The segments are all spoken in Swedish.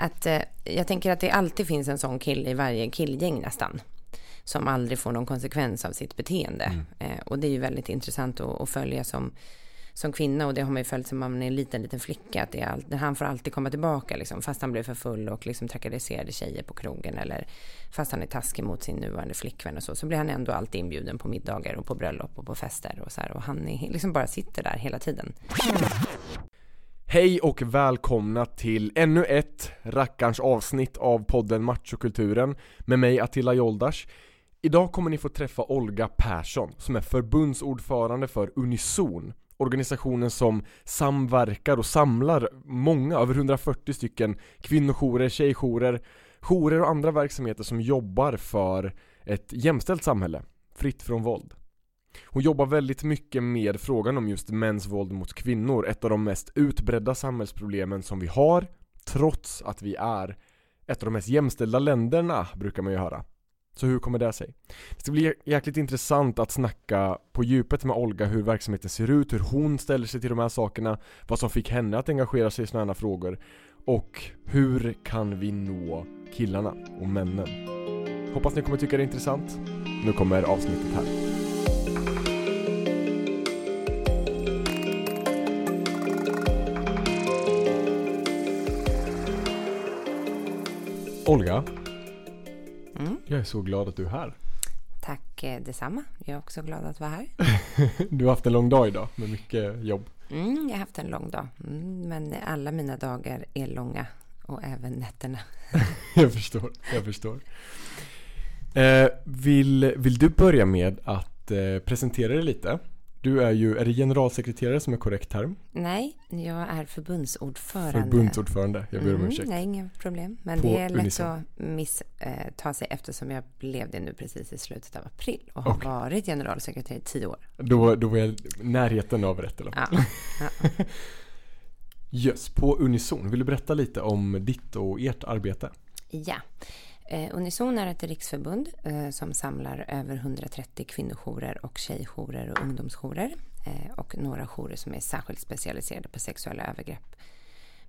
Att eh, jag tänker att det alltid finns en sån kille i varje killgäng nästan. Som aldrig får någon konsekvens av sitt beteende. Mm. Eh, och det är ju väldigt intressant att, att, följa som, som kvinna. Och det har man ju följt som man är en liten, liten flicka. Att det är all, han får alltid komma tillbaka liksom, fast han blev för full och liksom trakasserade tjejer på krogen. Eller fast han är taskig mot sin nuvarande flickvän och så. Så blir han ändå alltid inbjuden på middagar och på bröllop och på fester och så här. Och han är, liksom bara sitter där hela tiden. Hej och välkomna till ännu ett rackarns avsnitt av podden Machokulturen med mig Attila Joldash Idag kommer ni få träffa Olga Persson som är förbundsordförande för Unison Organisationen som samverkar och samlar många, över 140 stycken kvinnojourer, tjejjourer, jourer och andra verksamheter som jobbar för ett jämställt samhälle, fritt från våld hon jobbar väldigt mycket med frågan om just mäns våld mot kvinnor, ett av de mest utbredda samhällsproblemen som vi har, trots att vi är ett av de mest jämställda länderna, brukar man ju höra. Så hur kommer det sig? Det ska bli jäkligt intressant att snacka på djupet med Olga hur verksamheten ser ut, hur hon ställer sig till de här sakerna, vad som fick henne att engagera sig i sådana här frågor och hur kan vi nå killarna och männen? Hoppas ni kommer tycka det är intressant. Nu kommer avsnittet här. Olga, mm. jag är så glad att du är här. Tack eh, detsamma. Jag är också glad att vara här. du har haft en lång dag idag med mycket jobb. Mm, jag har haft en lång dag. Mm, men alla mina dagar är långa och även nätterna. jag förstår, jag förstår. Eh, vill, vill du börja med att eh, presentera dig lite? Du är ju, är det generalsekreterare som är korrekt term? Nej, jag är förbundsordförande. Förbundsordförande, jag ber om mm, ursäkt. Nej, inga problem. Men På det är lätt Unison. att missta eh, sig eftersom jag blev det nu precis i slutet av april och har okay. varit generalsekreterare i tio år. Då, då var jag närheten av rätt eller? Ja. ja. Yes, på Unison, vill du berätta lite om ditt och ert arbete? Ja. Eh, Unison är ett riksförbund eh, som samlar över 130 kvinnojourer och tjejjourer och ungdomsjourer eh, och några jourer som är särskilt specialiserade på sexuella övergrepp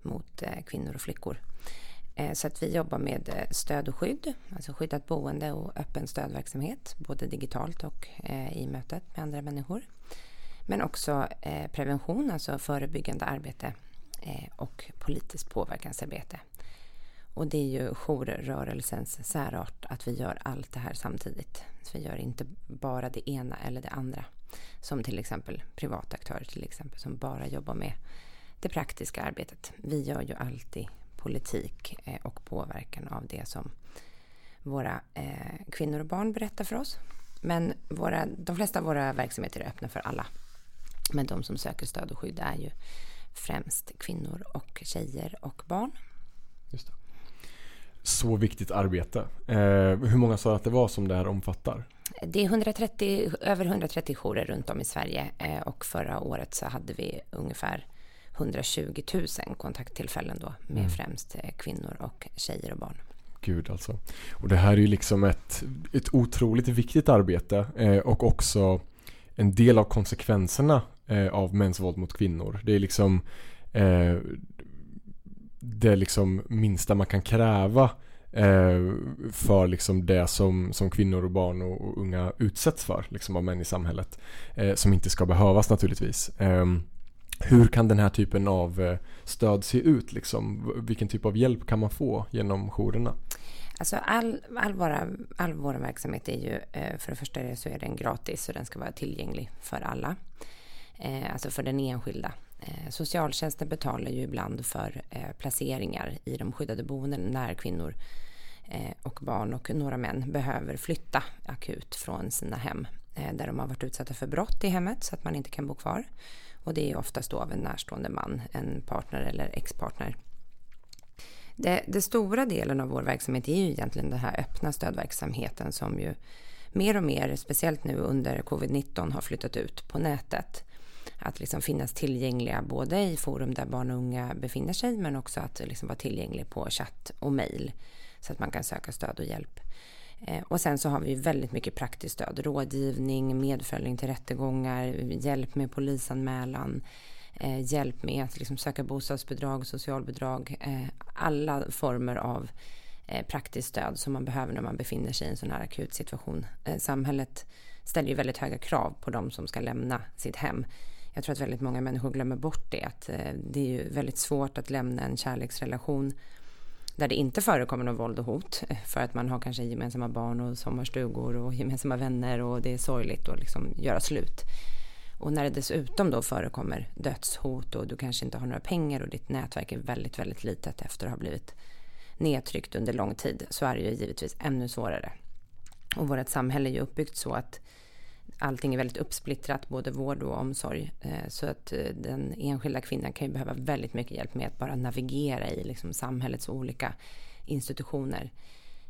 mot eh, kvinnor och flickor. Eh, så att vi jobbar med eh, stöd och skydd, alltså skyddat boende och öppen stödverksamhet, både digitalt och i mötet med andra människor. Men också prevention, alltså förebyggande arbete och politiskt påverkansarbete. Och det är ju jourrörelsens särart att vi gör allt det här samtidigt. Så vi gör inte bara det ena eller det andra. Som till exempel privata aktörer till exempel som bara jobbar med det praktiska arbetet. Vi gör ju alltid politik eh, och påverkan av det som våra eh, kvinnor och barn berättar för oss. Men våra, de flesta av våra verksamheter är öppna för alla. Men de som söker stöd och skydd är ju främst kvinnor och tjejer och barn. Just det så viktigt arbete. Eh, hur många sa att det var som det här omfattar? Det är 130, över 130 jourer runt om i Sverige eh, och förra året så hade vi ungefär 120 000 kontakttillfällen då med mm. främst eh, kvinnor och tjejer och barn. Gud alltså. Och det här är ju liksom ett, ett otroligt viktigt arbete och också en del av konsekvenserna av mäns våld mot kvinnor. Det är liksom det liksom minsta man kan kräva eh, för liksom det som, som kvinnor och barn och, och unga utsätts för liksom av män i samhället. Eh, som inte ska behövas naturligtvis. Eh, hur kan den här typen av eh, stöd se ut? Liksom? Vilken typ av hjälp kan man få genom jourerna? Alltså all, all, våra, all vår verksamhet är ju, eh, för det första så är den gratis och den ska vara tillgänglig för alla. Eh, alltså för den enskilda. Eh, socialtjänsten betalar ju ibland för eh, placeringar i de skyddade boenden när kvinnor eh, och barn och några män behöver flytta akut från sina hem där de har varit utsatta för brott i hemmet så att man inte kan bo kvar. Och det är oftast då av en närstående man, en partner eller expartner. Det, det stora delen av vår verksamhet är ju egentligen den här öppna stödverksamheten som ju mer och mer, speciellt nu under covid-19, har flyttat ut på nätet att liksom finnas tillgängliga både i forum där barn och unga befinner sig men också att liksom vara tillgänglig på chatt och mejl så att man kan söka stöd och hjälp. Eh, och sen så har vi väldigt mycket praktiskt stöd, rådgivning, medföljning till rättegångar, hjälp med polisanmälan, eh, hjälp med att liksom söka bostadsbidrag, socialbidrag, eh, alla former av praktiskt stöd som man behöver när man befinner sig i en sån här akut situation. Samhället ställer ju väldigt höga krav på de som ska lämna sitt hem. Jag tror att väldigt många människor glömmer bort det, att eh, det är ju väldigt svårt att lämna en kärleksrelation där det inte förekommer något våld och hot eh, för att man har kanske gemensamma barn och sommarstugor och gemensamma vänner och det är sorgligt att liksom göra slut. Och när det dessutom då förekommer dödshot och du kanske inte har några pengar och ditt nätverk är väldigt, väldigt litet efter att ha blivit nedtryckt under lång tid så är det ju givetvis ännu svårare. Och vårt samhälle är ju uppbyggt så att allting är väldigt uppsplittrat, både vård och omsorg. Eh, så att eh, den enskilda kvinnan kan ju behöva väldigt mycket hjälp med att bara navigera i liksom samhällets olika institutioner.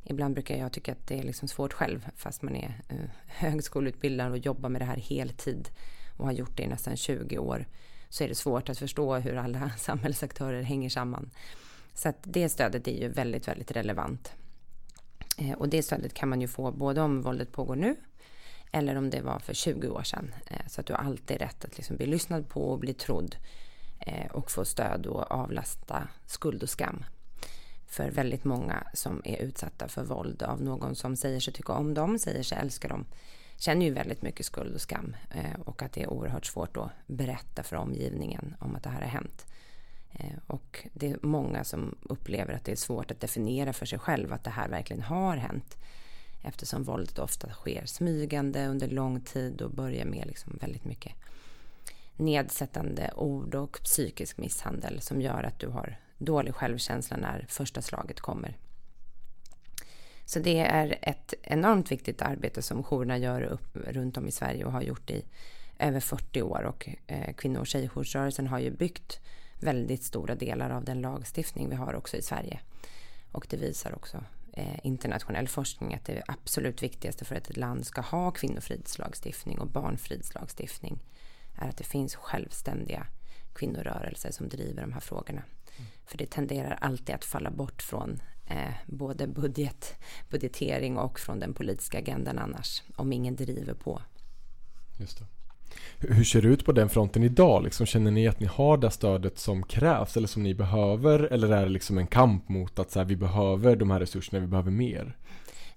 Ibland brukar jag tycka att det är liksom svårt själv, fast man är eh, högskoleutbildad och jobbar med det här heltid och har gjort det i nästan 20 år, så är det svårt att förstå hur alla samhällsaktörer hänger samman. Så att det stödet är ju väldigt, väldigt relevant. Och det stödet kan man ju få både om våldet pågår nu eller om det var för 20 år sedan. Eh, så att du har alltid rätt att liksom bli lyssnad på och bli trodd eh, och få stöd och avlasta skuld och skam. För väldigt många som är utsatta för våld av någon som säger sig tycka om dem, säger sig älska dem, känner ju väldigt mycket skuld och skam eh, och att det är oerhört svårt att berätta för omgivningen om att det här har hänt. Och det är många som upplever att det är svårt att definiera för sig själv att det här verkligen har hänt eftersom våldet ofta sker smygande under lång tid och börjar med liksom väldigt mycket nedsättande ord och psykisk misshandel som gör att du har dålig självkänsla när första slaget kommer. Så det är ett enormt viktigt arbete som jourerna gör upp runt om i Sverige och har gjort i över 40 år och eh, kvinno och tjejjoursrörelsen har ju byggt väldigt stora delar av den lagstiftning vi har också i Sverige. Och det visar också internationell forskning att det absolut viktigaste för att ett land ska ha kvinnofridslagstiftning och barnfridslagstiftning är att det finns självständiga kvinnorörelser som driver de här frågorna. Mm. För det tenderar alltid att falla bort från eh, både budget, budgetering och från den politiska agendan annars, om ingen driver på. Just det. Hur ser det ut på den fronten idag? Liksom, känner ni att ni har det stödet som krävs eller som ni behöver? Eller är det liksom en kamp mot att så här, vi behöver de här resurserna, vi behöver mer?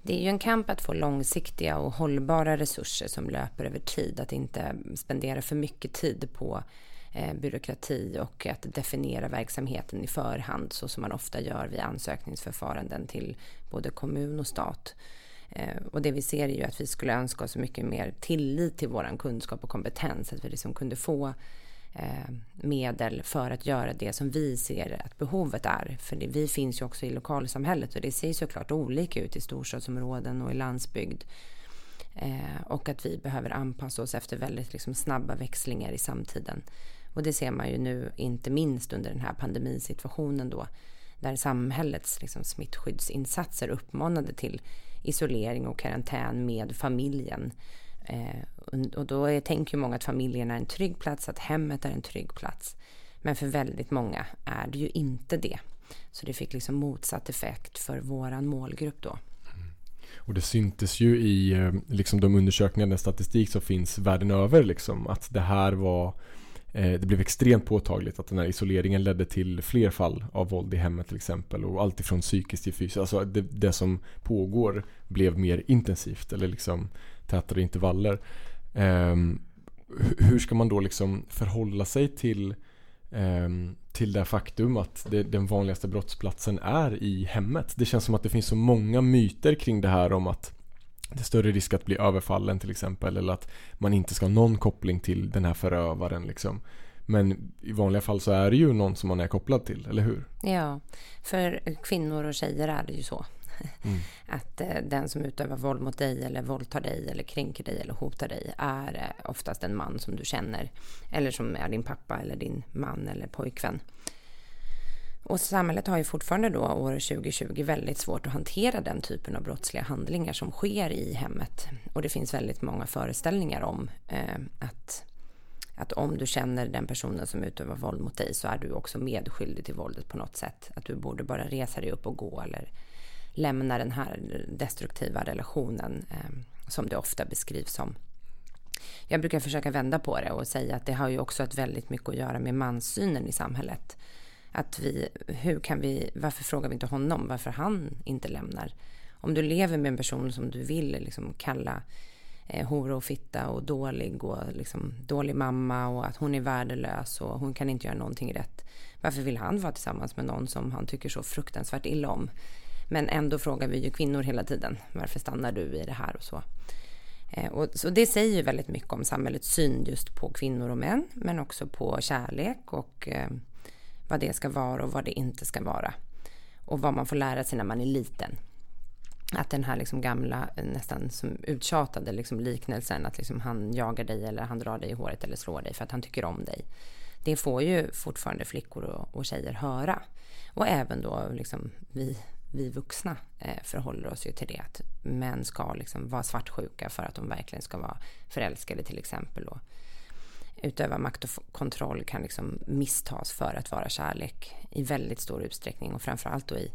Det är ju en kamp att få långsiktiga och hållbara resurser som löper över tid. Att inte spendera för mycket tid på eh, byråkrati och att definiera verksamheten i förhand så som man ofta gör vid ansökningsförfaranden till både kommun och stat. Eh, och det vi ser är ju att vi skulle önska oss mycket mer tillit till vår kunskap och kompetens. Att vi liksom kunde få eh, medel för att göra det som vi ser att behovet är. För det, vi finns ju också i lokalsamhället och det ser såklart olika ut i storstadsområden och i landsbygd. Eh, och att vi behöver anpassa oss efter väldigt liksom, snabba växlingar i samtiden. Och det ser man ju nu inte minst under den här pandemisituationen då där samhällets liksom, smittskyddsinsatser uppmanade till isolering och karantän med familjen. Eh, och då är, tänker många att familjen är en trygg plats, att hemmet är en trygg plats. Men för väldigt många är det ju inte det. Så det fick liksom motsatt effekt för våran målgrupp då. Mm. Och det syntes ju i eh, liksom de undersökningar, den statistik som finns världen över liksom, att det här var Eh, det blev extremt påtagligt att den här isoleringen ledde till fler fall av våld i hemmet till exempel och allt ifrån psykiskt till fysiskt. Alltså det, det som pågår blev mer intensivt eller liksom tätare intervaller. Um, hur ska man då liksom förhålla sig till, um, till det faktum att det, den vanligaste brottsplatsen är i hemmet? Det känns som att det finns så många myter kring det här om att det är större risk att bli överfallen till exempel eller att man inte ska ha någon koppling till den här förövaren liksom. Men i vanliga fall så är det ju någon som man är kopplad till, eller hur? Ja, för kvinnor och tjejer är det ju så. Mm. Att eh, den som utövar våld mot dig eller våldtar dig eller kränker dig eller hotar dig är eh, oftast en man som du känner. Eller som är din pappa eller din man eller pojkvän. Och samhället har ju fortfarande då år 2020 väldigt svårt att hantera den typen av brottsliga handlingar som sker i hemmet. Och det finns väldigt många föreställningar om eh, att, att om du känner den personen som utövar våld mot dig så är du också medskyldig till våldet på något sätt. Att du borde bara resa dig upp och gå eller lämna den här destruktiva relationen eh, som det ofta beskrivs som. Jag brukar försöka vända på det och säga att det har ju också ett väldigt mycket att göra med manssynen i samhället att vi, hur kan vi, varför frågar vi inte honom varför han inte lämnar? Om du lever med en person som du vill liksom kalla eh, hora och fitta och dålig och liksom dålig mamma och att hon är värdelös och hon kan inte göra någonting rätt. Varför vill han vara tillsammans med någon som han tycker så fruktansvärt illa om? Men ändå frågar vi ju kvinnor hela tiden. Varför stannar du i det här och så? Eh, och, så det säger ju väldigt mycket om samhällets syn just på kvinnor och män, men också på kärlek och eh, vad det ska vara och vad det inte ska vara. Och vad man får lära sig när man är liten. Att den här liksom gamla, eh, nästan som uttjatade liksom liknelsen att liksom han jagar dig eller han drar dig i håret eller slår dig för att han tycker om dig. Det får ju fortfarande flickor och, och tjejer höra. Och även då liksom vi vi vuxna eh, förhåller oss ju till det. Att män ska liksom vara svartsjuka för att de verkligen ska vara förälskade till exempel. Och utöva makt och kontroll kan liksom misstas för att vara kärlek i väldigt stor utsträckning. Och framförallt då i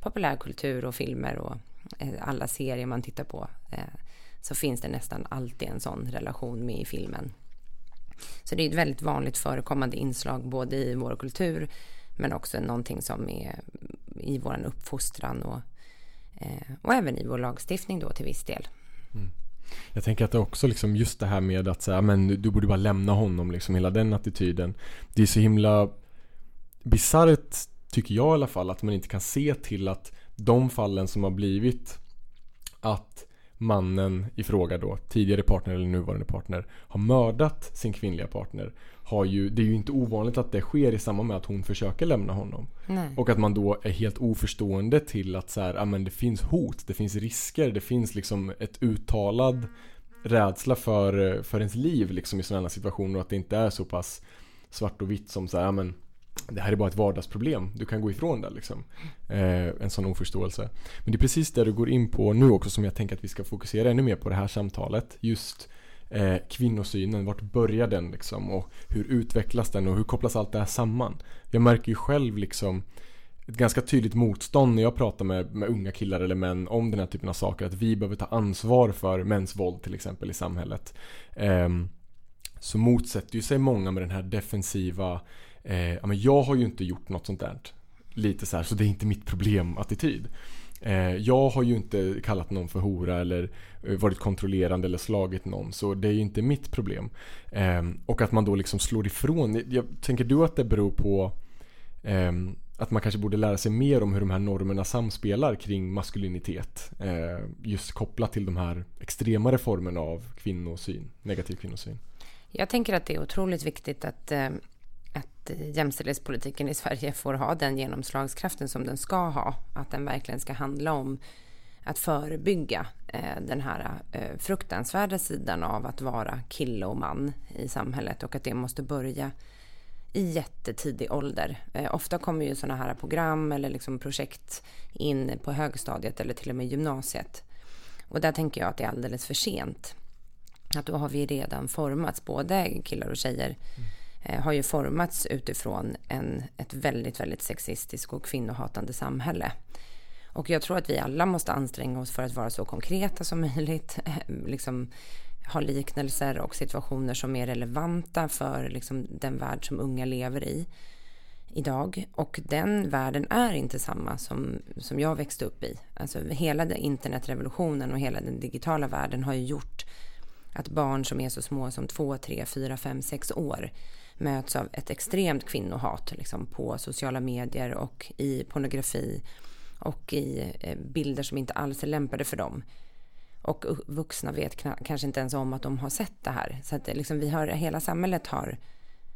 populärkultur och filmer och eh, alla serier man tittar på. Eh, så finns det nästan alltid en sån relation med i filmen. Så det är ett väldigt vanligt förekommande inslag både i vår kultur men också någonting som är i vår uppfostran och, eh, och även i vår lagstiftning då till viss del. Mm. Jag tänker att det också liksom just det här med att säga men du borde bara lämna honom liksom hela den attityden. Det är så himla bisarrt tycker jag i alla fall att man inte kan se till att de fallen som har blivit att mannen i fråga då, tidigare partner eller nuvarande partner, har mördat sin kvinnliga partner har ju, det är ju inte ovanligt att det sker i samband med att hon försöker lämna honom. Nej. Och att man då är helt oförstående till att så här, men det finns hot, det finns risker, det finns liksom ett uttalad rädsla för, för ens liv liksom i sådana situationer och att det inte är så pass svart och vitt som så här, men det här är bara ett vardagsproblem, du kan gå ifrån det liksom. Eh, en sån oförståelse. Men det är precis det du går in på nu också som jag tänker att vi ska fokusera ännu mer på det här samtalet. Just eh, kvinnosynen, vart börjar den liksom och hur utvecklas den och hur kopplas allt det här samman? Jag märker ju själv liksom ett ganska tydligt motstånd när jag pratar med, med unga killar eller män om den här typen av saker. Att vi behöver ta ansvar för mäns våld till exempel i samhället. Eh, så motsätter ju sig många med den här defensiva eh, ja, men jag har ju inte gjort något sånt där. Lite så här, så det är inte mitt problem attityd. Eh, jag har ju inte kallat någon för hora eller eh, varit kontrollerande eller slagit någon så det är ju inte mitt problem. Eh, och att man då liksom slår ifrån. Jag, tänker du att det beror på ehm, att man kanske borde lära sig mer om hur de här normerna samspelar kring maskulinitet. Eh, just kopplat till de här extremare formerna av kvinnosyn, negativ kvinnosyn. Jag tänker att det är otroligt viktigt att ehm, att jämställdhetspolitiken i Sverige får ha den genomslagskraften som den ska ha. Att den verkligen ska handla om att förebygga eh, den här eh, fruktansvärda sidan av att vara kille och man i samhället och att det måste börja i jättetidig ålder. Eh, ofta kommer ju sådana här program eller liksom projekt in på högstadiet eller till och med gymnasiet. Och där tänker jag att det är alldeles för sent. Att då har vi redan formats, både killar och tjejer, mm Eh, har ju formats utifrån en, ett väldigt, väldigt sexistiskt och kvinnohatande samhälle. Och jag tror att vi alla måste anstränga oss för att vara så konkreta som möjligt, eh, liksom ha liknelser och situationer som är relevanta för liksom den värld som unga lever i idag. Och den världen är inte samma som, som jag växte upp i. Alltså hela internetrevolutionen och hela den digitala världen har ju gjort att barn som är så små som två, tre, fyra, fem, sex år möts av ett extremt kvinnohat liksom, på sociala medier och i pornografi och i eh, bilder som inte alls är lämpade för dem. Och vuxna vet kanske inte ens om att de har sett det här. Så att eh, liksom vi har, hela samhället har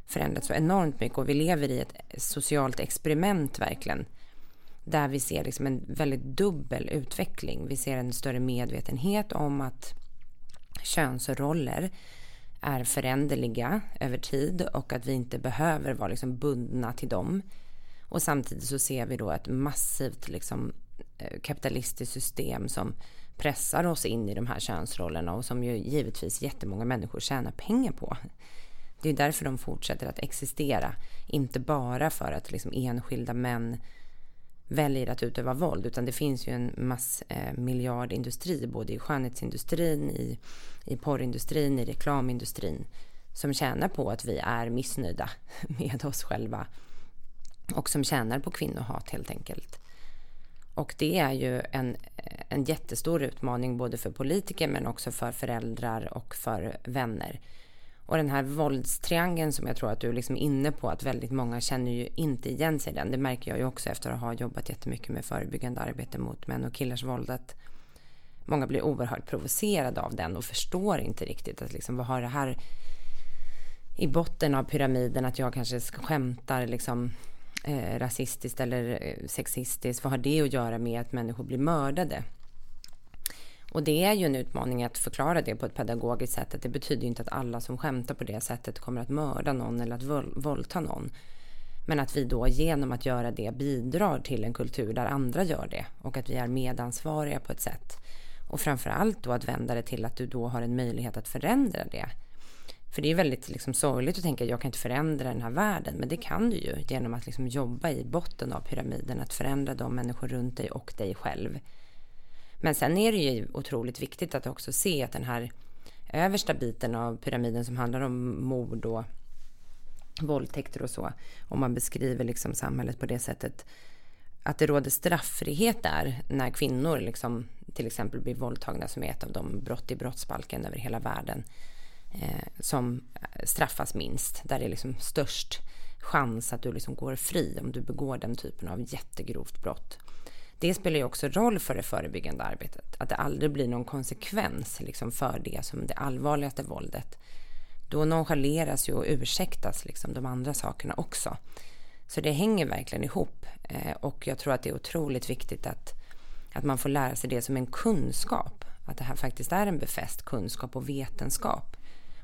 förändrats så enormt mycket och vi lever i ett eh, socialt experiment verkligen. Där vi ser liksom en väldigt dubbel utveckling. Vi ser en större medvetenhet om att könsroller är föränderliga över tid och att vi inte behöver vara liksom bundna till dem. Och samtidigt så ser vi då ett massivt liksom eh, kapitalistiskt system som pressar oss in i de här könsrollerna och som ju givetvis jättemånga människor tjänar pengar på. Det är därför de fortsätter att existera, inte bara för att liksom enskilda män väljer att utöva våld utan det finns ju en massmiljardindustri, eh, både i skönhetsindustrin, i, i porrindustrin, i reklamindustrin som tjänar på att vi är missnöjda med oss själva och som tjänar på kvinnohat helt enkelt. Och det är ju en, en jättestor utmaning både för politiker men också för föräldrar och för vänner. Och den här våldstriangeln som jag tror att du är liksom inne på, att väldigt många känner ju inte igen sig i den. Det märker jag ju också efter att ha jobbat jättemycket med förebyggande arbete mot män och killars våld. Att många blir oerhört provocerade av den och förstår inte riktigt att liksom, vad har det här i botten av pyramiden att jag kanske skämtar liksom eh, rasistiskt eller eh, sexistiskt. Vad har det att göra med att människor blir mördade? Och det är ju en utmaning att förklara det på ett pedagogiskt sätt. Att det betyder inte att alla som skämtar på det sättet kommer att mörda någon eller att våldta någon. Men att vi då genom att göra det bidrar till en kultur där andra gör det och att vi är medansvariga på ett sätt. Och framförallt då att vända det till att du då har en möjlighet att förändra det. För det är väldigt liksom sorgligt att tänka att jag kan inte förändra den här världen. Men det kan du ju genom att liksom jobba i botten av pyramiden. Att förändra de människor runt dig och dig själv. Men sen är det ju otroligt viktigt att också se att den här översta biten av pyramiden som handlar om mord och våldtäkter och så. Om man beskriver liksom samhället på det sättet. Att det råder strafffrihet där när kvinnor liksom till exempel blir våldtagna som är ett av de brott i brottsbalken över hela världen eh, som straffas minst. Där det är liksom störst chans att du liksom går fri om du begår den typen av jättegrovt brott. Det spelar ju också roll för det förebyggande arbetet. Att det aldrig blir någon konsekvens liksom för det som det allvarligaste våldet. Då nonchaleras ju och ursäktas liksom de andra sakerna också. Så det hänger verkligen ihop. Eh, och jag tror att det är otroligt viktigt att, att man får lära sig det som en kunskap. Att det här faktiskt är en befäst kunskap och vetenskap.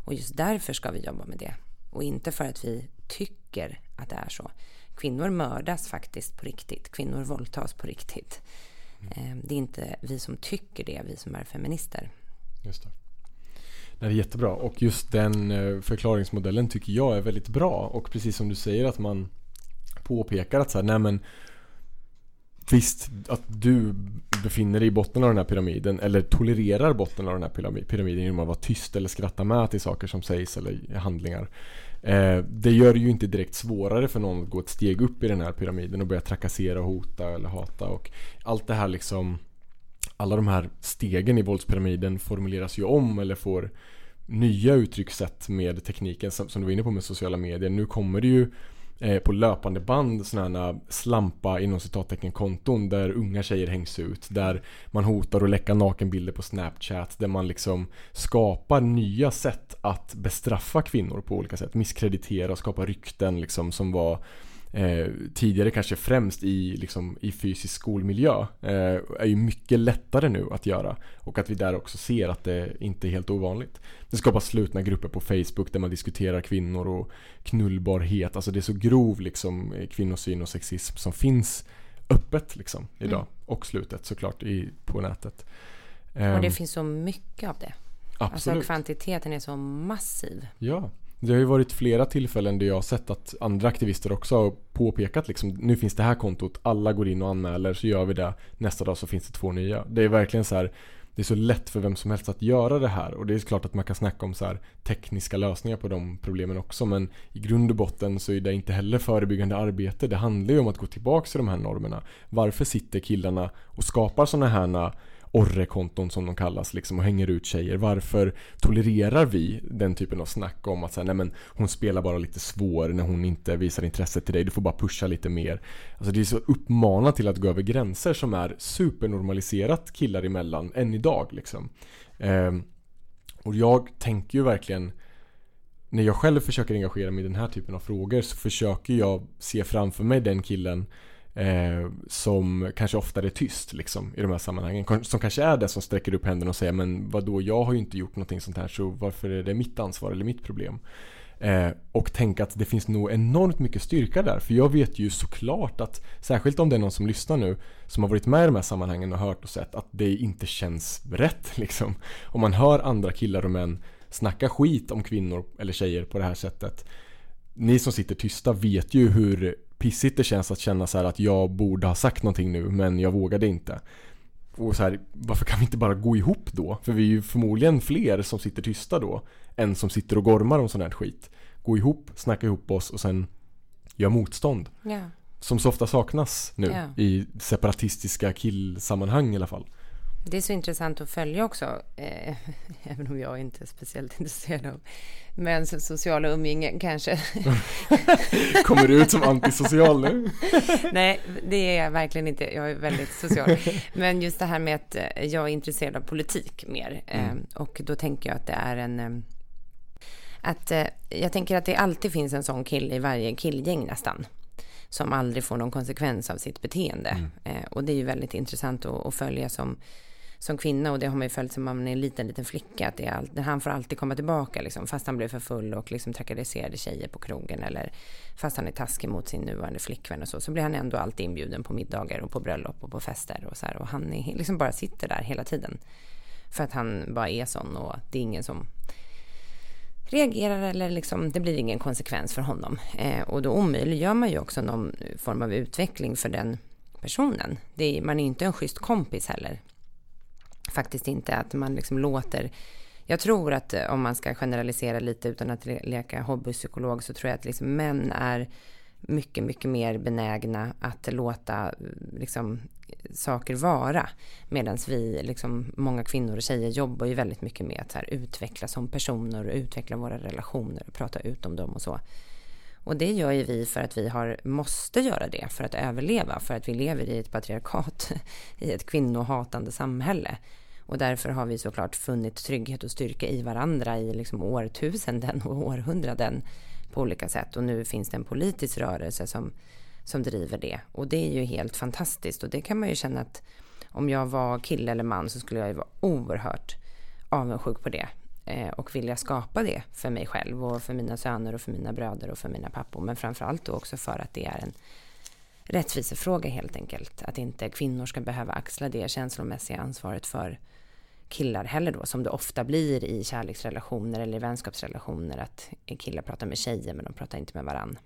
Och just därför ska vi jobba med det. Och inte för att vi tycker att det är så. Kvinnor mördas faktiskt på riktigt. Kvinnor våldtas på riktigt. Mm. Det är inte vi som tycker det, vi som är feminister. Just det. Det är jättebra och just den eh, förklaringsmodellen tycker jag är väldigt bra och precis som du säger att man påpekar att så här, nej men Visst, att du befinner dig i botten av den här pyramiden eller tolererar botten av den här pyramiden genom att vara tyst eller skratta med till saker som sägs eller handlingar. Eh, det gör det ju inte direkt svårare för någon att gå ett steg upp i den här pyramiden och börja trakassera, hota eller hata och allt det här liksom alla de här stegen i våldspyramiden formuleras ju om eller får nya uttryckssätt med tekniken som, som du var inne på med sociala medier. Nu kommer det ju eh, på löpande band sådana här eh, slampa inom citattecken konton där unga tjejer hängs ut. Där man hotar att läcka nakenbilder på Snapchat. Där man liksom skapar nya sätt att bestraffa kvinnor på olika sätt. Misskreditera och skapa rykten liksom som var eh, tidigare kanske främst i, liksom, i fysisk skolmiljö eh, är ju mycket lättare nu att göra. Och att vi där också ser att det inte är helt ovanligt. Det skapas slutna grupper på Facebook där man diskuterar kvinnor och knullbarhet. Alltså det är så grov liksom, kvinnosyn och sexism som finns öppet liksom idag. Mm. Och slutet såklart i, på nätet. Och det um, finns så mycket av det. Alltså, Absolut. Alltså kvantiteten är så massiv. Ja. Det har ju varit flera tillfällen där jag har sett att andra aktivister också har påpekat liksom Nu finns det här kontot, alla går in och anmäler så gör vi det. Nästa dag så finns det två nya. Det är verkligen så här Det är så lätt för vem som helst att göra det här. Och det är klart att man kan snacka om så här tekniska lösningar på de problemen också men i grund och botten så är det inte heller förebyggande arbete. Det handlar ju om att gå tillbaka till de här normerna. Varför sitter killarna och skapar sådana här orrekonton som de kallas liksom och hänger ut tjejer. Varför tolererar vi den typen av snack om att säga, nej men hon spelar bara lite svår när hon inte visar intresse till dig. Du får bara pusha lite mer. Alltså det är så uppmanat till att gå över gränser som är supernormaliserat killar emellan än idag liksom. Eh, och jag tänker ju verkligen när jag själv försöker engagera mig i den här typen av frågor så försöker jag se framför mig den killen Eh, som kanske oftare är tyst liksom, i de här sammanhangen. Som kanske är den som sträcker upp händerna och säger men vadå, jag har ju inte gjort någonting sånt här så varför är det mitt ansvar eller mitt problem? Eh, och tänka att det finns nog enormt mycket styrka där. För jag vet ju såklart att, särskilt om det är någon som lyssnar nu, som har varit med i de här sammanhangen och hört och sett att det inte känns rätt liksom. Om man hör andra killar och män snacka skit om kvinnor eller tjejer på det här sättet. Ni som sitter tysta vet ju hur pissigt det känns att känna så att jag borde ha sagt någonting nu men jag vågade inte. Och så här, varför kan vi inte bara gå ihop då? För vi är ju förmodligen fler som sitter tysta då än som sitter och gormar om sån här skit. Gå ihop, snacka ihop oss och sen göra motstånd. Ja. som så ofta saknas nu Ja. i separatistiska killsammanhang i alla fall. Det är så intressant att följa också, eh, även om jag inte är speciellt intresserad av men så sociala umgänge kanske. Kommer du ut som antisocial nu? Nej, det är jag verkligen inte. Jag är väldigt social. Men just det här med att eh, jag är intresserad av politik mer. Eh, Och då tänker jag att det är en... eh, Att eh, jag tänker att det alltid finns en sån kille i varje killgäng nästan. Som aldrig får någon konsekvens av sitt beteende. Eh, Och det är ju väldigt intressant att, att följa som, som kvinna. Och det har man ju följt som man är en liten, liten flicka. Att det är all, han får alltid komma tillbaka liksom, fast han blev för full och liksom trakasserade tjejer på krogen. Eller fast han är taskig mot sin nuvarande flickvän och så. Så blir han ändå alltid inbjuden på middagar och på bröllop och på fester och så här. Och han är, liksom bara sitter där hela tiden. För att han bara är sån och det är ingen som reagerar eller liksom, det blir ingen konsekvens för honom. Eh, och då omöjliggör man ju också någon form av utveckling för den personen. Det är, man är inte en schysst kompis heller. Faktiskt inte att man liksom låter... Jag tror att eh, om man ska generalisera lite utan att leka hobbypsykolog så tror jag att liksom män är mycket, mycket mer benägna att låta eh, liksom, saker vara. Medan vi, liksom, många kvinnor och tjejer jobbar ju väldigt mycket med att så här, utveckla som personer och utveckla våra relationer och prata ut om dem och så. Och det gör ju vi för att vi har, måste göra det för att överleva, för att vi lever i ett patriarkat, i ett kvinnohatande samhälle. Och därför har vi såklart funnit trygghet och styrka i varandra i liksom årtusenden och århundraden på olika sätt. Och nu finns det en politisk rörelse som, som driver det. Och det är ju helt fantastiskt. Och det kan man ju känna att om jag var kille eller man så skulle jag ju vara oerhört avundsjuk på det. Eh, och vilja skapa det för mig själv och för mina söner och för mina bröder och för mina pappor. Men framförallt då också för att det är en rättvisefråga helt enkelt. Att inte kvinnor ska behöva axla det känslomässiga ansvaret för killar heller då, som det ofta blir i kärleksrelationer eller i vänskapsrelationer, att killar pratar med tjejer men de pratar inte med varann.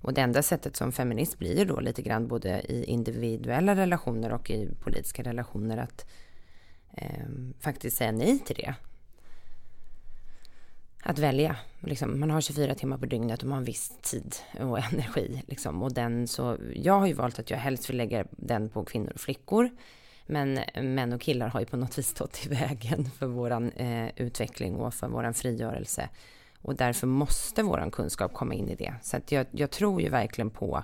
Och det enda sättet som feminist blir ju då lite grann både i individuella relationer och i politiska relationer att eh, faktiskt säga nej till det. Att välja. Liksom, man har 24 timmar på dygnet och man har en viss tid och energi. Liksom. Och den så, jag har ju valt att jag helst vill lägga den på kvinnor och flickor. Men män och killar har ju på något vis stått i vägen för våran eh, utveckling och för våran frigörelse. Och därför måste våran kunskap komma in i det. Så att jag, jag tror ju verkligen på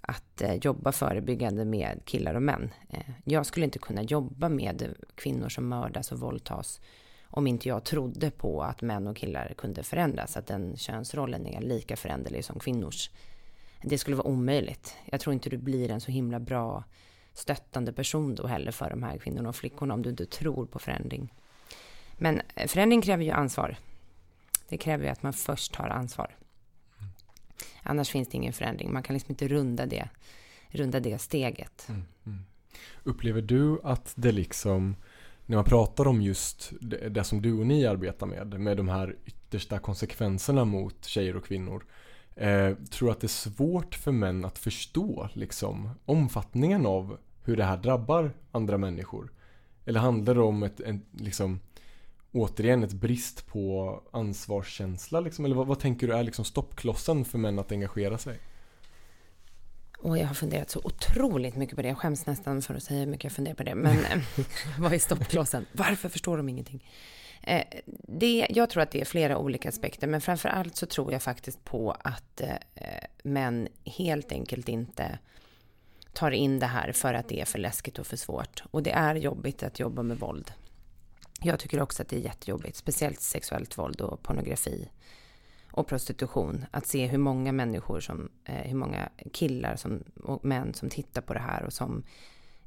att eh, jobba förebyggande med killar och män. Eh, jag skulle inte kunna jobba med kvinnor som mördas och våldtas om inte jag trodde på att män och killar kunde förändras, att den könsrollen är lika föränderlig som kvinnors. Det skulle vara omöjligt. Jag tror inte du blir en så himla bra stöttande person då heller för de här kvinnorna och flickorna om du inte tror på förändring. Men eh, förändring kräver ju ansvar. Det kräver ju att man först tar ansvar. Annars finns det ingen förändring. Man kan liksom inte runda det, runda det steget. Mm, mm. Upplever du att det liksom, när man pratar om just det, det som du och ni arbetar med, med de här yttersta konsekvenserna mot tjejer och kvinnor, eh, tror att det är svårt för män att förstå liksom, omfattningen av hur det här drabbar andra människor? Eller handlar det om ett, en, liksom, återigen ett brist på ansvarskänsla? Liksom? Eller vad, vad tänker du är liksom stoppklossen för män att engagera sig? Och jag har funderat så otroligt mycket på det. Jag skäms nästan för att säga hur mycket jag funderar på det. Men eh, vad är stoppklossen? Varför förstår de ingenting? Eh, det, jag tror att det är flera olika aspekter, men framför allt så tror jag faktiskt på att eh, män helt enkelt inte tar in det här för att det är för läskigt och för svårt. Och det är jobbigt att jobba med våld. Jag tycker också att det är jättejobbigt, speciellt sexuellt våld och pornografi och prostitution. Att se hur många människor som, eh, hur många killar som, och män som tittar på det här och som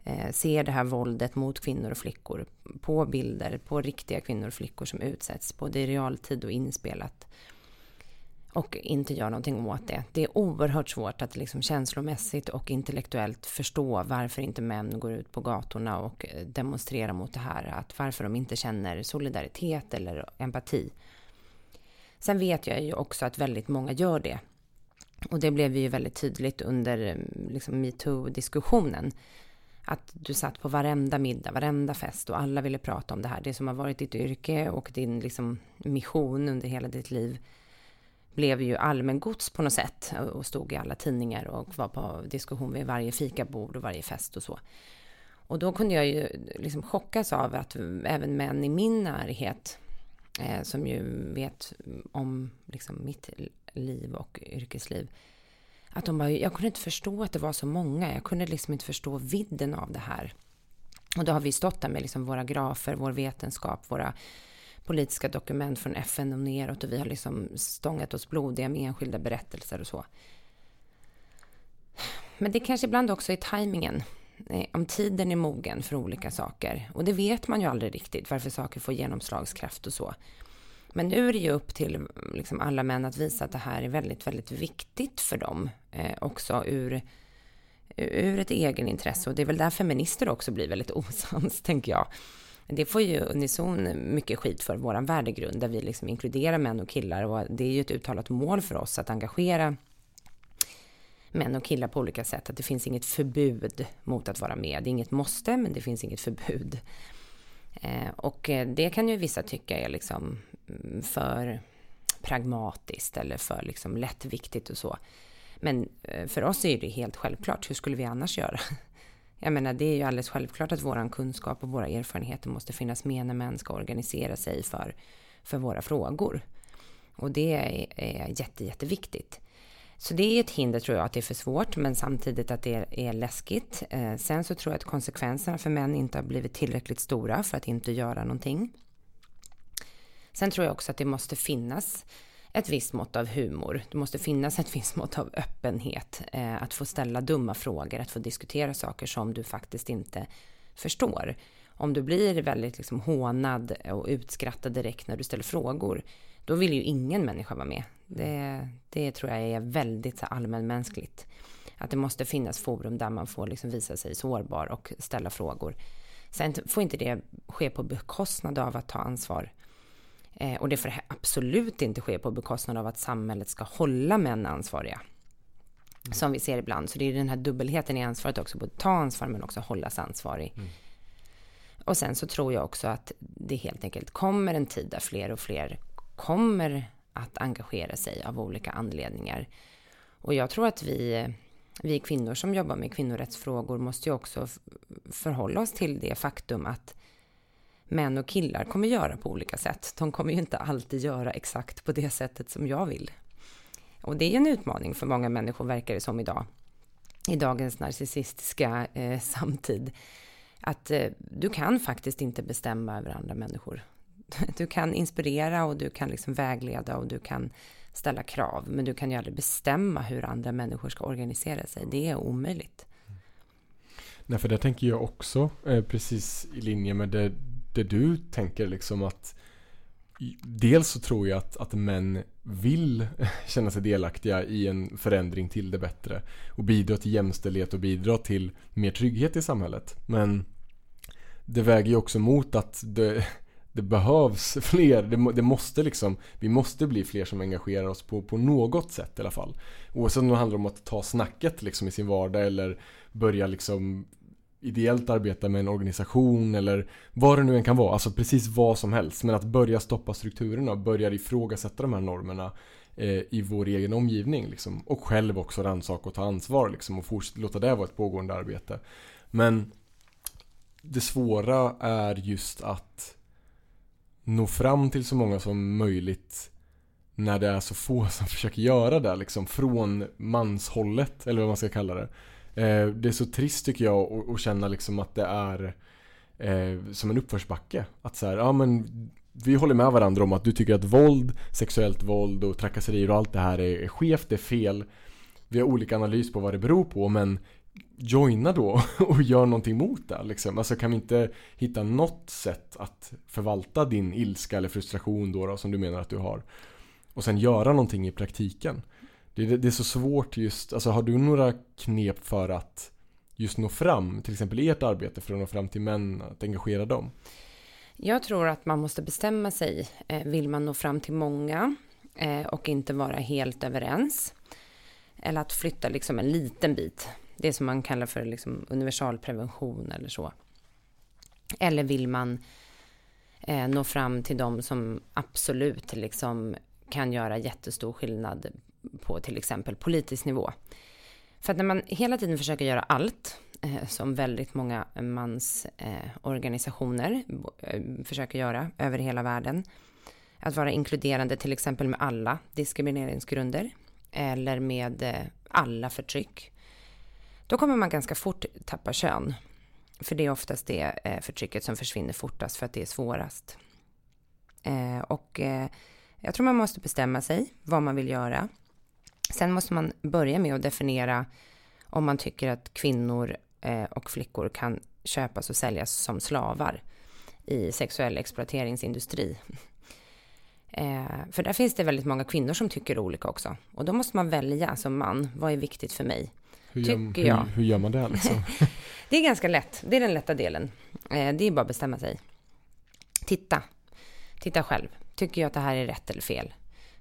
eh, ser det här våldet mot kvinnor och flickor på bilder, på riktiga kvinnor och flickor som utsätts, både i realtid och inspelat. Och inte gör någonting åt det. Det är oerhört svårt att liksom känslomässigt och intellektuellt förstå varför inte män går ut på gatorna och eh, demonstrerar mot det här. Att varför de inte känner solidaritet eller empati. Sen vet jag ju också att väldigt många gör det. Och det blev ju väldigt tydligt under eh, liksom, metoo-diskussionen. Att du satt på varenda middag, varenda fest och alla ville prata om det här. Det som har varit ditt yrke och din liksom, mission under hela ditt liv blev ju allmängods på något sätt och stod i alla tidningar och var på diskussion vid varje fikabord och varje fest och så. Och då kunde jag ju liksom chockas av att även män i min närhet, eh, som ju vet om liksom mitt liv och yrkesliv, att de bara, jag kunde inte förstå att det var så många. Jag kunde liksom inte förstå vidden av det här. Och då har vi stått där med liksom våra grafer, vår vetenskap, våra politiska dokument från FN och neråt och vi har liksom stångat oss blodiga med enskilda berättelser och så. Men det kanske ibland också är tajmingen. Eh, om tiden är mogen för olika saker. Och det vet man ju aldrig riktigt varför saker får genomslagskraft och så. Men nu är det ju upp till liksom alla män att visa att det här är väldigt, väldigt viktigt för dem. Eh, också ur, ur ett egenintresse. Och det är väl där feminister också blir väldigt osams, tänker jag. Det får ju Unison mycket skit för, vår värdegrund, där vi liksom inkluderar män och killar. Och det är ju ett uttalat mål för oss att engagera män och killar på olika sätt. Att det finns inget förbud mot att vara med. Det är inget måste, men det finns inget förbud. Eh, och eh, det kan ju vissa tycka är liksom mm, för pragmatiskt eller för liksom lättviktigt och så. Men eh, för oss är det helt självklart. Hur skulle vi annars göra? Jag menar, det är ju alldeles självklart att vår kunskap och våra erfarenheter måste finnas med när män ska organisera sig för, för våra frågor. Och det är, är jätte, jätteviktigt. Så det är ett hinder tror jag, att det är för svårt, men samtidigt att det är, är läskigt. Eh, sen så tror jag att konsekvenserna för män inte har blivit tillräckligt stora för att inte göra någonting. Sen tror jag också att det måste finnas ett visst mått av humor. Det måste finnas ett visst mått av öppenhet. Eh, att få ställa dumma frågor, att få diskutera saker som du faktiskt inte förstår. Om du blir väldigt liksom hånad och utskrattad direkt när du ställer frågor, då vill ju ingen människa vara med. Det, det tror jag är väldigt allmänmänskligt. Att det måste finnas forum där man får liksom visa sig sårbar och ställa frågor. Sen får inte det ske på bekostnad av att ta ansvar. Eh, och det får absolut inte ske på bekostnad av att samhället ska hålla män ansvariga. Mm. Som vi ser ibland. Så det är den här dubbelheten i ansvaret också, både ta ansvar men också hållas ansvarig. Mm. Och sen så tror jag också att det helt enkelt kommer en tid där fler och fler kommer att engagera sig av olika anledningar. Och jag tror att vi, vi kvinnor som jobbar med kvinnorättsfrågor måste ju också förhålla oss till det faktum att män och killar kommer göra på olika sätt. De kommer ju inte alltid göra exakt på det sättet som jag vill. Och det är en utmaning för många människor, verkar det som idag. I dagens narcissistiska eh, samtid. Att eh, du kan faktiskt inte bestämma över andra människor. Du kan inspirera och du kan liksom vägleda och du kan ställa krav. Men du kan ju aldrig bestämma hur andra människor ska organisera sig. Det är omöjligt. Nej, för det tänker jag också eh, precis i linje med det, det du tänker liksom att Dels så tror jag att, att män vill känna sig delaktiga i en förändring till det bättre och bidra till jämställdhet och bidra till mer trygghet i samhället. Men det väger ju också mot att det, det behövs fler, det, det, måste liksom, vi måste bli fler som engagerar oss på, på något sätt i alla fall. Oavsett om det handlar om att ta snacket liksom i sin vardag eller börja liksom ideellt arbeta med en organisation eller vad det nu än kan vara, alltså precis vad som helst. Men att börja stoppa strukturerna och börja ifrågasätta de här normerna eh, i vår egen omgivning liksom. Och själv också rannsaka och ta ansvar liksom och fortsätta låta det vara ett pågående arbete. Men det svåra är just att nå fram till så många som möjligt när det är så få som försöker göra det liksom från manshållet eller vad man ska kalla det. Eh, det är så trist tycker jag att känna liksom att det är eh, som en uppförsbacke. Att så här, ja men vi håller med varandra om att du tycker att våld, sexuellt våld och trakasserier och allt det här är skevt, det är fel. Vi har olika analys på vad det beror på men joina då och gör någonting mot det liksom. Alltså kan vi inte hitta något sätt att förvalta din ilska eller frustration då, då som du menar att du har. Och sen göra någonting i praktiken. Det, det, är så svårt just, alltså har du några knep för att just nå fram, till exempel i ert arbete för att nå fram till män, att engagera dem? Jag tror att man måste bestämma sig. Eh, vill man nå fram till många eh, och inte vara helt överens? Eller att flytta liksom en liten bit. Det som man kallar för liksom universalprevention eller så. Eller vill man eh, nå fram till de som absolut liksom kan göra jättestor skillnad på till exempel politisk nivå. För att när man hela tiden försöker göra allt, eh, som väldigt många mansorganisationer eh, eh, försöker göra över hela världen, att vara inkluderande till exempel med alla diskrimineringsgrunder eller med eh, alla förtryck, då kommer man ganska fort tappa kön. För det är oftast det eh, förtrycket som försvinner fortast för att det är svårast. Eh, och eh, jag tror man måste bestämma sig vad man vill göra. Sen måste man börja med att definiera om man tycker att kvinnor och flickor kan köpas och säljas som slavar i sexuell exploateringsindustri. Eh, för där finns det väldigt många kvinnor som tycker olika också. Och då måste man välja som man, vad är viktigt för mig? Hur gör, tycker jag. Hur, hur gör man det liksom? det är ganska lätt, det är den lätta delen. Eh, det är bara att bestämma sig. Titta, titta själv. Tycker jag att det här är rätt eller fel?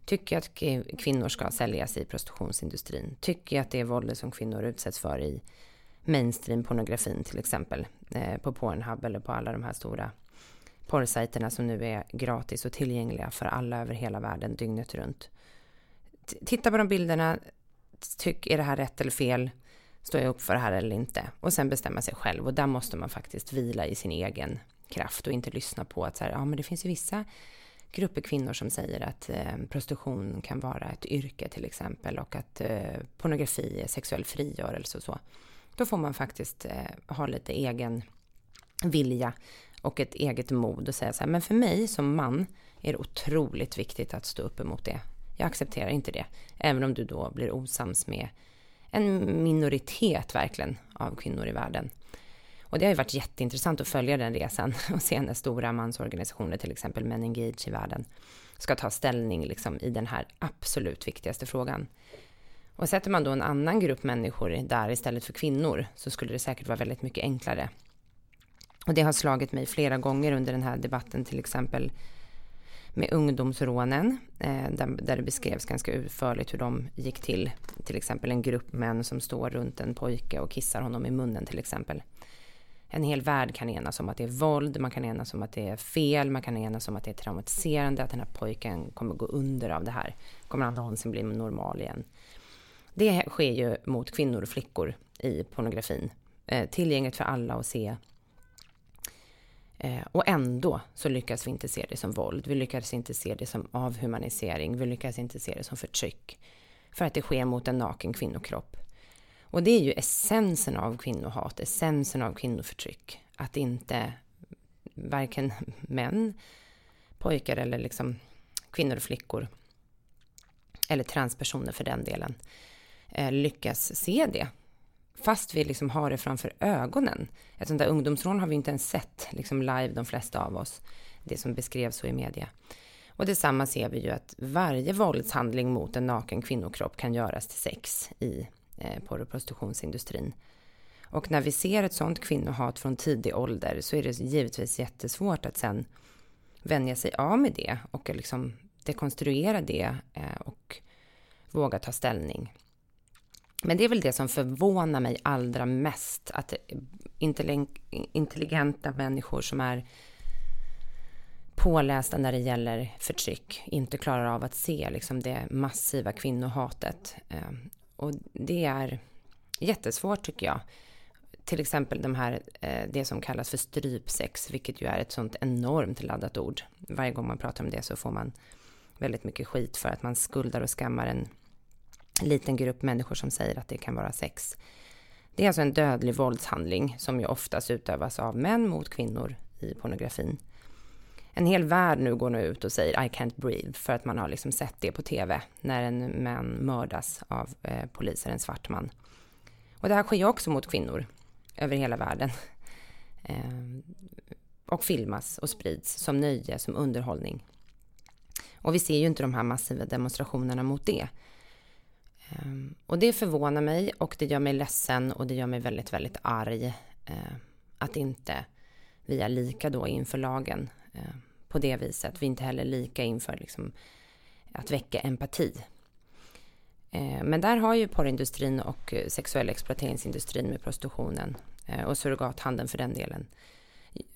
Tycker jag att kvinnor ska säljas i prostitutionsindustrin? Tycker jag att det är våldet som kvinnor utsätts för i mainstream-pornografin till exempel? Eh, på Pornhub eller på alla de här stora porrsajterna som nu är gratis och tillgängliga för alla över hela världen dygnet runt. Titta på de bilderna, tyck är det här rätt eller fel? Står jag upp för det här eller inte? Och sen bestämma sig själv och där måste man faktiskt vila i sin egen kraft och inte lyssna på att så här, ja men det finns ju vissa grupper kvinnor som säger att eh, prostitution kan vara ett yrke till exempel och att eh, pornografi är sexuell frigörelse och så. Då får man faktiskt eh, ha lite egen vilja och ett eget mod och säga så här, men för mig som man är det otroligt viktigt att stå upp emot det. Jag accepterar inte det, även om du då blir osams med en minoritet verkligen av kvinnor i världen. Och det har ju varit jätteintressant att följa den resan och se när stora mansorganisationer, till exempel Men Engage i världen, ska ta ställning liksom i den här absolut viktigaste frågan. Och sätter man då en annan grupp människor där istället för kvinnor så skulle det säkert vara väldigt mycket enklare och det har slagit mig flera gånger under den här debatten, till exempel med ungdomsrånen, eh, där, där det beskrevs ganska utförligt hur de gick till. Till exempel en grupp män som står runt en pojke och kissar honom i munnen till exempel. En hel värld kan enas om att det är våld, man kan enas om att det är fel, man kan enas om att det är traumatiserande, att den här pojken kommer gå under av det här. Kommer han någonsin bli normal igen? Det sker ju mot kvinnor och flickor i pornografin. Eh, tillgängligt för alla att se Eh, och ändå så lyckas vi inte se det som våld. Vi lyckas inte se det som avhumanisering. Vi lyckas inte se det som förtryck. För att det sker mot en naken kvinnokropp. Och det är ju essensen av kvinnohat, essensen av kvinnoförtryck. Att inte varken män, pojkar eller liksom kvinnor och flickor eller transpersoner för den delen eh, lyckas se det fast vi liksom har det framför ögonen. Ett sånt där ungdomsrån har vi inte ens sett liksom live, de flesta av oss. Det som beskrevs så i media. Och detsamma ser vi ju att varje våldshandling mot en naken kvinnokropp kan göras till sex i Eh, porr och prostitutionsindustrin. Och när vi ser ett sånt kvinnohat från tidig ålder så är det givetvis jättesvårt att sen vänja sig av med det och liksom dekonstruera det eh, och våga ta ställning. Men det är väl det som förvånar mig allra mest, att intelligenta människor som är pålästa när det gäller förtryck inte klarar av att se liksom, det massiva kvinnohatet. Eh, och det är jättesvårt tycker jag. Till exempel de här, eh, det som kallas för strypsex, vilket ju är ett sånt enormt laddat ord. Varje gång man pratar om det så får man väldigt mycket skit för att man skuldar och skammar en liten grupp människor som säger att det kan vara sex. Det är alltså en dödlig våldshandling som ju oftast utövas av män mot kvinnor i pornografin. En hel värld nu går nu ut och säger I can't breathe för att man har liksom sett det på tv när en man mördas av eh, poliser, en svart man. Och det här sker också mot kvinnor över hela världen. Eh, och filmas och sprids som nöje, som underhållning. Och vi ser ju inte de här massiva demonstrationerna mot det. Eh, och det förvånar mig och det gör mig ledsen och det gör mig väldigt, väldigt arg eh, att inte vi är lika då inför lagen Eh, på det viset. Vi är inte heller lika inför liksom, att väcka empati. Eh, men där har ju porrindustrin och eh, sexuell exploateringsindustrin med prostitutionen och surrogathandeln för den delen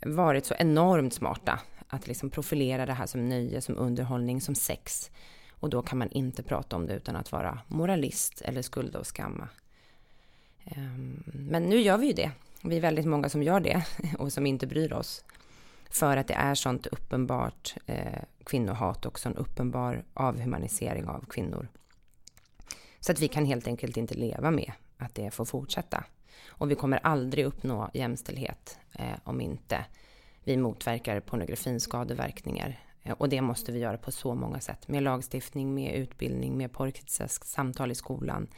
varit så enormt smarta att liksom profilera det här som nöje, som underhållning, som sex Och då kan man inte prata om det utan att vara moralist eller skulda och skamma. Ehm, men nu gör vi ju det. Vi är väldigt många som gör det och som inte bryr oss. För att det är sånt uppenbart eh, kvinnohat och sån uppenbar avhumanisering av kvinnor. Så att vi kan helt enkelt inte leva med att det får fortsätta. Och vi kommer aldrig uppnå jämställdhet eh, om inte vi motverkar pornografins skadeverkningar. Eh, och det måste vi göra på så många sätt. Med lagstiftning, med utbildning, med porrkritiska samtal i skolan.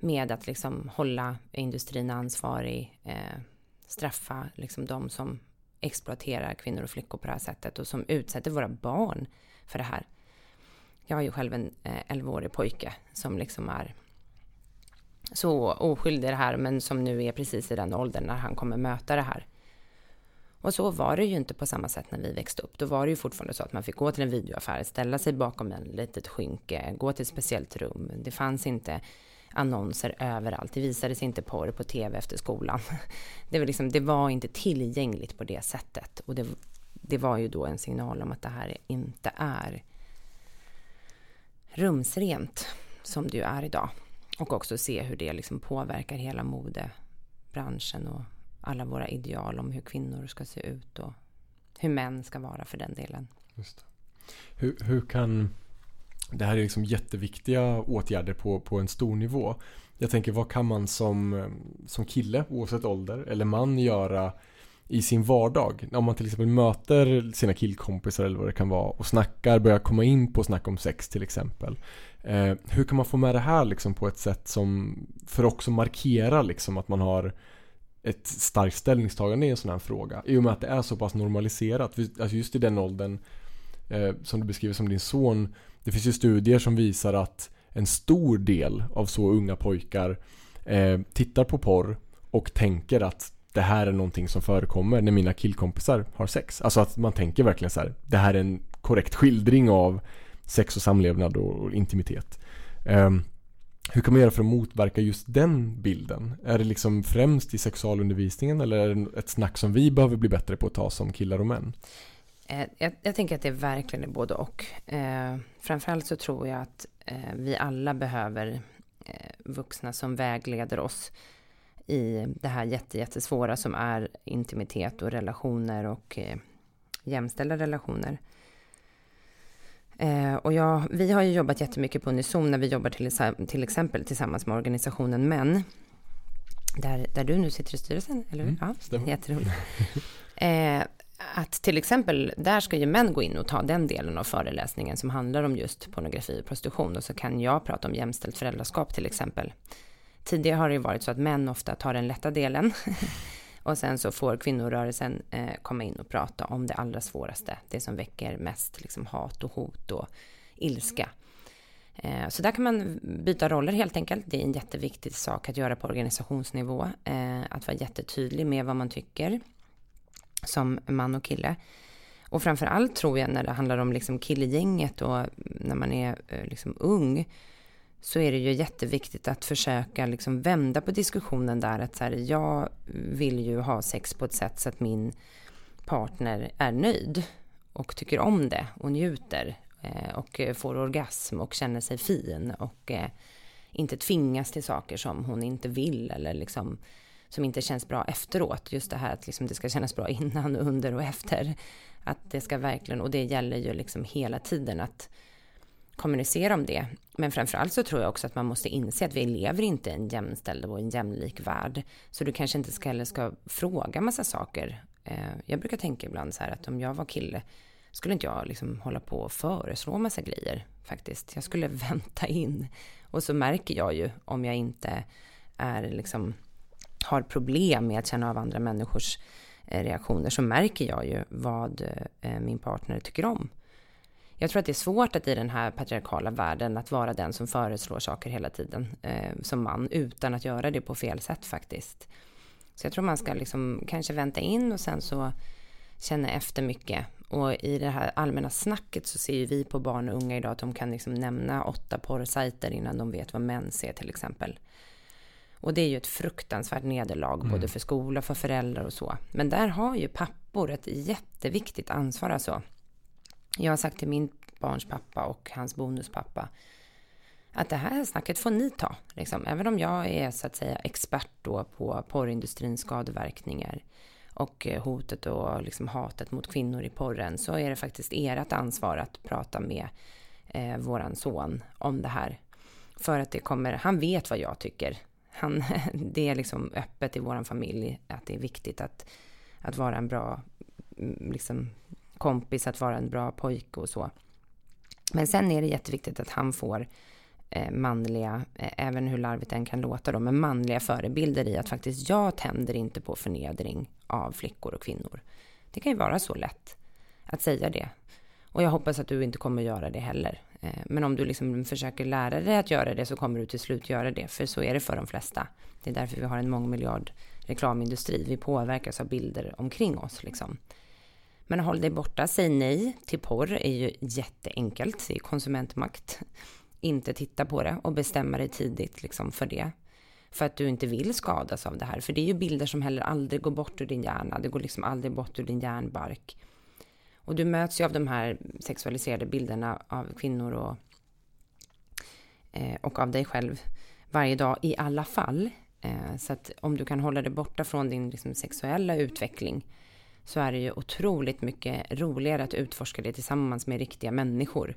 Med att liksom hålla industrin ansvarig, eh, straffa liksom de som exploaterar kvinnor och flickor på det här sättet och som utsätter våra barn för det här. Jag har ju själv en eh, 11-årig pojke som liksom är så oskyldig i det här, men som nu är precis i den åldern när han kommer möta det här. Och så var det ju inte på samma sätt när vi växte upp. Då var det ju fortfarande så att man fick gå till en videoaffär, ställa sig bakom en litet skynke, gå till ett speciellt rum. Det fanns inte annonser överallt. Det visades inte porr på tv efter skolan. Det var, liksom, det var inte tillgängligt på det sättet. Och det, det var ju då en signal om att det här inte är rumsrent som det ju är idag. Och också se hur det liksom påverkar hela modebranschen och alla våra ideal om hur kvinnor ska se ut och hur män ska vara för den delen. Just hur, hur, kan det här är liksom jätteviktiga åtgärder på, på en stor nivå. Jag tänker vad kan man som, som kille oavsett ålder eller man göra i sin vardag. Om man till exempel möter sina killkompisar eller vad det kan vara och snackar, börjar komma in på snack om sex till exempel. Eh, hur kan man få med det här liksom på ett sätt som för också markera liksom att man har ett starkt ställningstagande i en sån här fråga. I och med att det är så pass normaliserat. Alltså just i den åldern eh, som du beskriver som din son. Det finns ju studier som visar att en stor del av så unga pojkar eh, tittar på porr och tänker att det här är någonting som förekommer när mina killkompisar har sex. Alltså att man tänker verkligen så här, det här är en korrekt skildring av sex och samlevnad och intimitet. Eh, hur kan man göra för att motverka just den bilden? Är det liksom främst i sexualundervisningen eller är det ett snack som vi behöver bli bättre på att ta som killar och män? Eh, jag, jag tänker att det verkligen är både och. Eh, framförallt så tror jag att eh, vi alla behöver eh, vuxna som vägleder oss i det här jättesvåra som är intimitet och relationer och eh, jämställda relationer. Eh, och jag, vi har ju jobbat jättemycket på Unison när vi jobbar till, till exempel tillsammans med organisationen Män. Där, där du nu sitter i styrelsen, eller hur? Mm, ja, jätteroligt. Eh, att till exempel, där ska ju män gå in och ta den delen av föreläsningen som handlar om just pornografi och prostitution. Och så kan jag prata om jämställt föräldraskap till exempel. Tidigare har det ju varit så att män ofta tar den lätta delen Och sen så får kvinnorörelsen eh, komma in och prata om det allra svåraste. Det som väcker mest liksom, hat och hot och ilska. Eh, så där kan man byta roller helt enkelt. Det är en jätteviktig sak att göra på organisationsnivå. Eh, att vara jättetydlig med vad man tycker som man och kille. Och framför allt tror jag när det handlar om liksom killgänget och när man är eh, liksom ung så är det ju jätteviktigt att försöka liksom vända på diskussionen där. Att så här, jag vill ju ha sex på ett sätt så att min partner är nöjd och tycker om det och njuter eh, och eh, får orgasm och känner sig fin och inte tvingas till saker som hon inte vill eller liksom som inte känns bra efteråt. Just det här att liksom det ska kännas bra innan, under och efter. Att det ska verkligen, och det gäller ju liksom hela tiden att kommunicera om det. Men framförallt så tror jag också att man måste inse att vi lever inte i en jämställd och en jämlik värld. Så du kanske inte ska, heller ska fråga massa saker. Eh, jag brukar tänka ibland så här att om jag var kille skulle inte jag liksom hålla på och föreslå massa grejer faktiskt. Jag skulle vänta in. Och så märker jag ju om jag inte är liksom har problem med att känna av andra människors eh, reaktioner så märker jag ju vad eh, min partner tycker om. Jag tror att det är svårt att i den här patriarkala världen att vara den som föreslår saker hela tiden eh, som man utan att göra det på fel sätt faktiskt. Så jag tror man ska liksom kanske vänta in och sen så känna efter mycket. Och i det här allmänna snacket så ser ju vi på barn och unga idag att de kan liksom nämna åtta porrsajter innan de vet vad män ser till exempel. Och det är ju ett fruktansvärt nederlag mm. både för skola, för föräldrar och så. Men där har ju pappor ett jätteviktigt ansvar alltså. Jag har sagt till min barns pappa och hans bonuspappa. Att det här snacket får ni ta. Liksom. Även om jag är så att säga expert då på porrindustrins skadeverkningar och eh, hotet och liksom hatet mot kvinnor i porren så är det faktiskt ert ansvar att prata med eh, våran son om det här. För att det kommer, han vet vad jag tycker. Han, det är liksom öppet i vår familj att det är viktigt att, att vara en bra mm, liksom, kompis, att vara en bra pojke och så. Men sen är det jätteviktigt att han får eh, manliga, eh, även hur larvigt den kan låta då, men manliga förebilder i att faktiskt jag tänder inte på förnedring av flickor och kvinnor. Det kan ju vara så lätt att säga det. Och jag hoppas att du inte kommer göra det heller. Eh, men om du liksom försöker lära dig att göra det så kommer du till slut göra det. För så är det för de flesta. Det är därför vi har en mångmiljard reklamindustri. Vi påverkas av bilder omkring oss. Liksom. Men håll dig borta, säg nej till porr är ju jätteenkelt. Det är konsumentmakt. Inte titta på det och bestämma dig tidigt liksom för det. För att du inte vill skadas av det här. För det är ju bilder som heller aldrig går bort ur din hjärna. Det går liksom aldrig bort ur din hjärnbark. Och du möts ju av de här sexualiserade bilderna av kvinnor och, eh, och av dig själv varje dag i alla fall. Eh, så att om du kan hålla dig borta från din liksom, sexuella utveckling så är det ju otroligt mycket roligare att utforska det tillsammans med riktiga människor.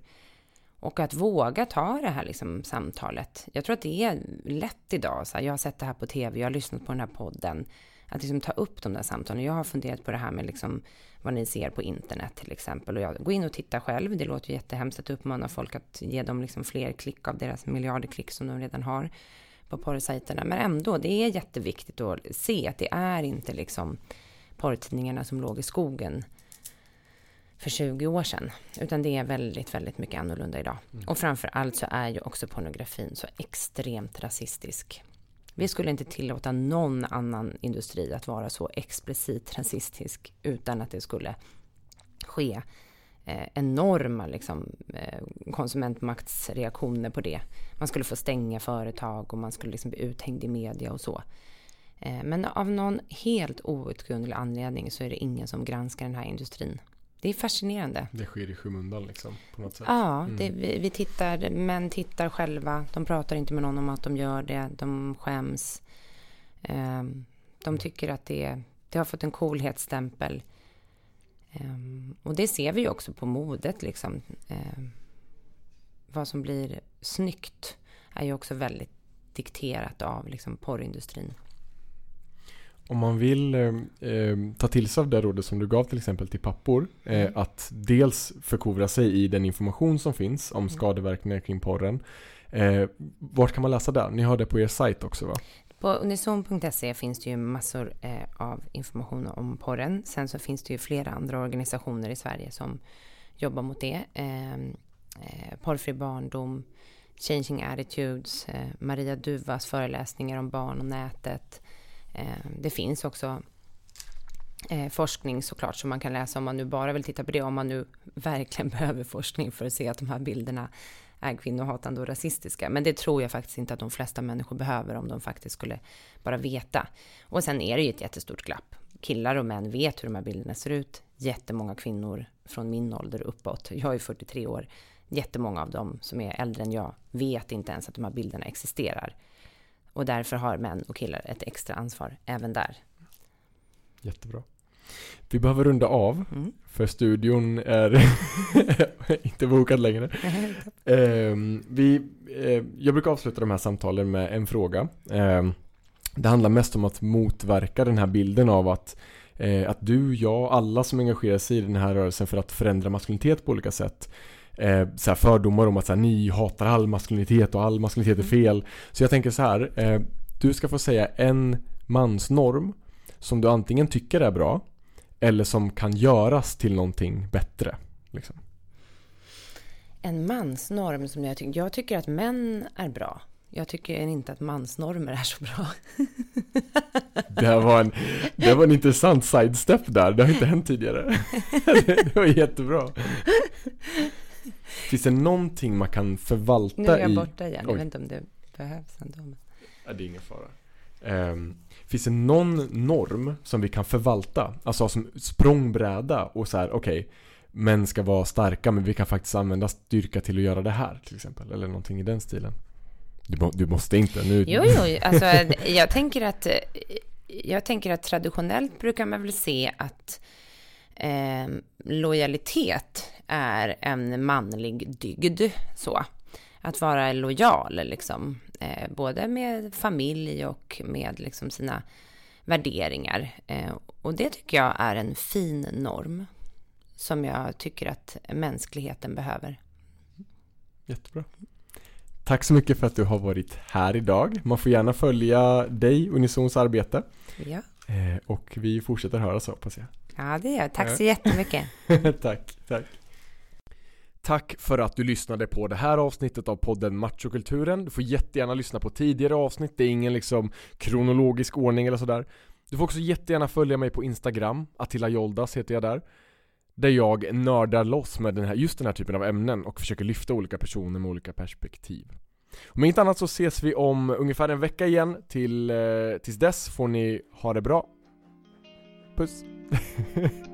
Och att våga ta det här liksom, samtalet. Jag tror att det är lätt idag. Så här, jag har sett det här på tv, jag har lyssnat på den här podden. Att liksom ta upp de där samtalen. Jag har funderat på det här med liksom vad ni ser på internet till exempel. Och jag går in och tittar själv. Det låter ju jättehemskt att uppmana folk att ge dem liksom fler klick av deras miljarder klick som de redan har på porrsajterna. Men ändå, det är jätteviktigt att se att det är inte liksom porrtidningarna som låg i skogen för 20 år sedan. Utan det är väldigt, väldigt mycket annorlunda idag. Mm. Och framför allt så är ju också pornografin så extremt rasistisk. Vi skulle inte tillåta någon annan industri att vara så explicit rasistisk utan att det skulle ske eh, enorma liksom, eh, konsumentmaktsreaktioner på det. Man skulle få stänga företag och man skulle liksom bli uthängd i media och så. Eh, men av någon helt outgrundlig anledning så är det ingen som granskar den här industrin. Det är fascinerande. Det sker i skymundan liksom på något sätt. Ja, mm. det, vi, vi, tittar, män tittar själva. De pratar inte med någon om att de gör det. De skäms. Um, de tycker att det, det har fått en coolhetsstämpel. Um, och det ser vi ju också på modet liksom. Um, vad som blir snyggt är ju också väldigt dikterat av liksom porrindustrin. Om man vill eh, eh, ta till sig av det rådet som du gav till exempel till pappor. Eh, mm. Att dels förkovra sig i den information som finns om mm. skadeverkningar kring porren. Eh, vart kan man läsa där? Ni har det på er sajt också va? På unison.se finns det ju massor eh, av information om porren. Sen så finns det ju flera andra organisationer i Sverige som jobbar mot det. Ehm, eh, porrfri barndom, Changing Attitudes, Maria Duvas föreläsningar om barn och nätet. Eh, det finns också eh, forskning såklart som man kan läsa om man nu bara vill titta på det, om man nu verkligen behöver forskning för att se att de här bilderna är kvinnohatande och rasistiska. Men det tror jag faktiskt inte att de flesta människor behöver om de faktiskt skulle bara veta. Och sen är det ju ett jättestort glapp. Killar och män vet hur de här bilderna ser ut. Jättemånga kvinnor från min ålder uppåt, jag är 43 år, jättemånga av dem som är äldre än jag vet inte ens att de här bilderna existerar. Och därför har män och killar ett extra ansvar även där. Jättebra. Vi behöver runda av, mm. för studion är inte bokad längre. eh, vi, eh, jag brukar avsluta de här samtalen med en fråga. Eh, det handlar mest om att motverka den här bilden av att, eh, att du, jag, alla som engagerar sig i den här rörelsen för att förändra maskulinitet på olika sätt eh, så fördomar om att så här, ni hatar all maskulinitet och all maskulinitet är mm. fel. Så jag tänker så här, eh, du ska få säga en mansnorm som du antingen tycker är bra eller som kan göras till någonting bättre. Liksom. En mansnorm som jag tycker, jag tycker att män är bra. Jag tycker inte att mansnormer är så bra. Det var en, det var en intressant sidestep där, det har inte hänt tidigare. Det var jättebra. Finns det någonting man kan förvalta i? Nu är jag borta igen, jag vet inte om det behövs ändå. Men... Ja, det är ingen fara. Um, finns det någon norm som vi kan förvalta? Alltså som språngbräda och så här, okej. Okay, män ska vara starka men vi kan faktiskt använda styrka till att göra det här till exempel. Eller någonting i den stilen. Du, du måste inte nu. Jo, jo, alltså jag tänker att jag tänker att traditionellt brukar man väl se att eh, lojalitet är en manlig dygd. Så. Att vara lojal, liksom, eh, både med familj och med liksom, sina värderingar. Eh, och det tycker jag är en fin norm som jag tycker att mänskligheten behöver. Jättebra. Tack så mycket för att du har varit här idag. Man får gärna följa dig, Unisons arbete. Ja. Eh, och vi fortsätter höra så hoppas jag. Ja, det gör jag. Tack så jättemycket. tack, tack. Tack för att du lyssnade på det här avsnittet av podden Machokulturen. Du får jättegärna lyssna på tidigare avsnitt, det är ingen liksom kronologisk ordning eller sådär. Du får också jättegärna följa mig på Instagram, Attila Joldas heter jag där. Där jag nördar loss med den här, just den här typen av ämnen och försöker lyfta olika personer med olika perspektiv. Om inte annat så ses vi om ungefär en vecka igen. Till, eh, tills dess får ni ha det bra. Puss!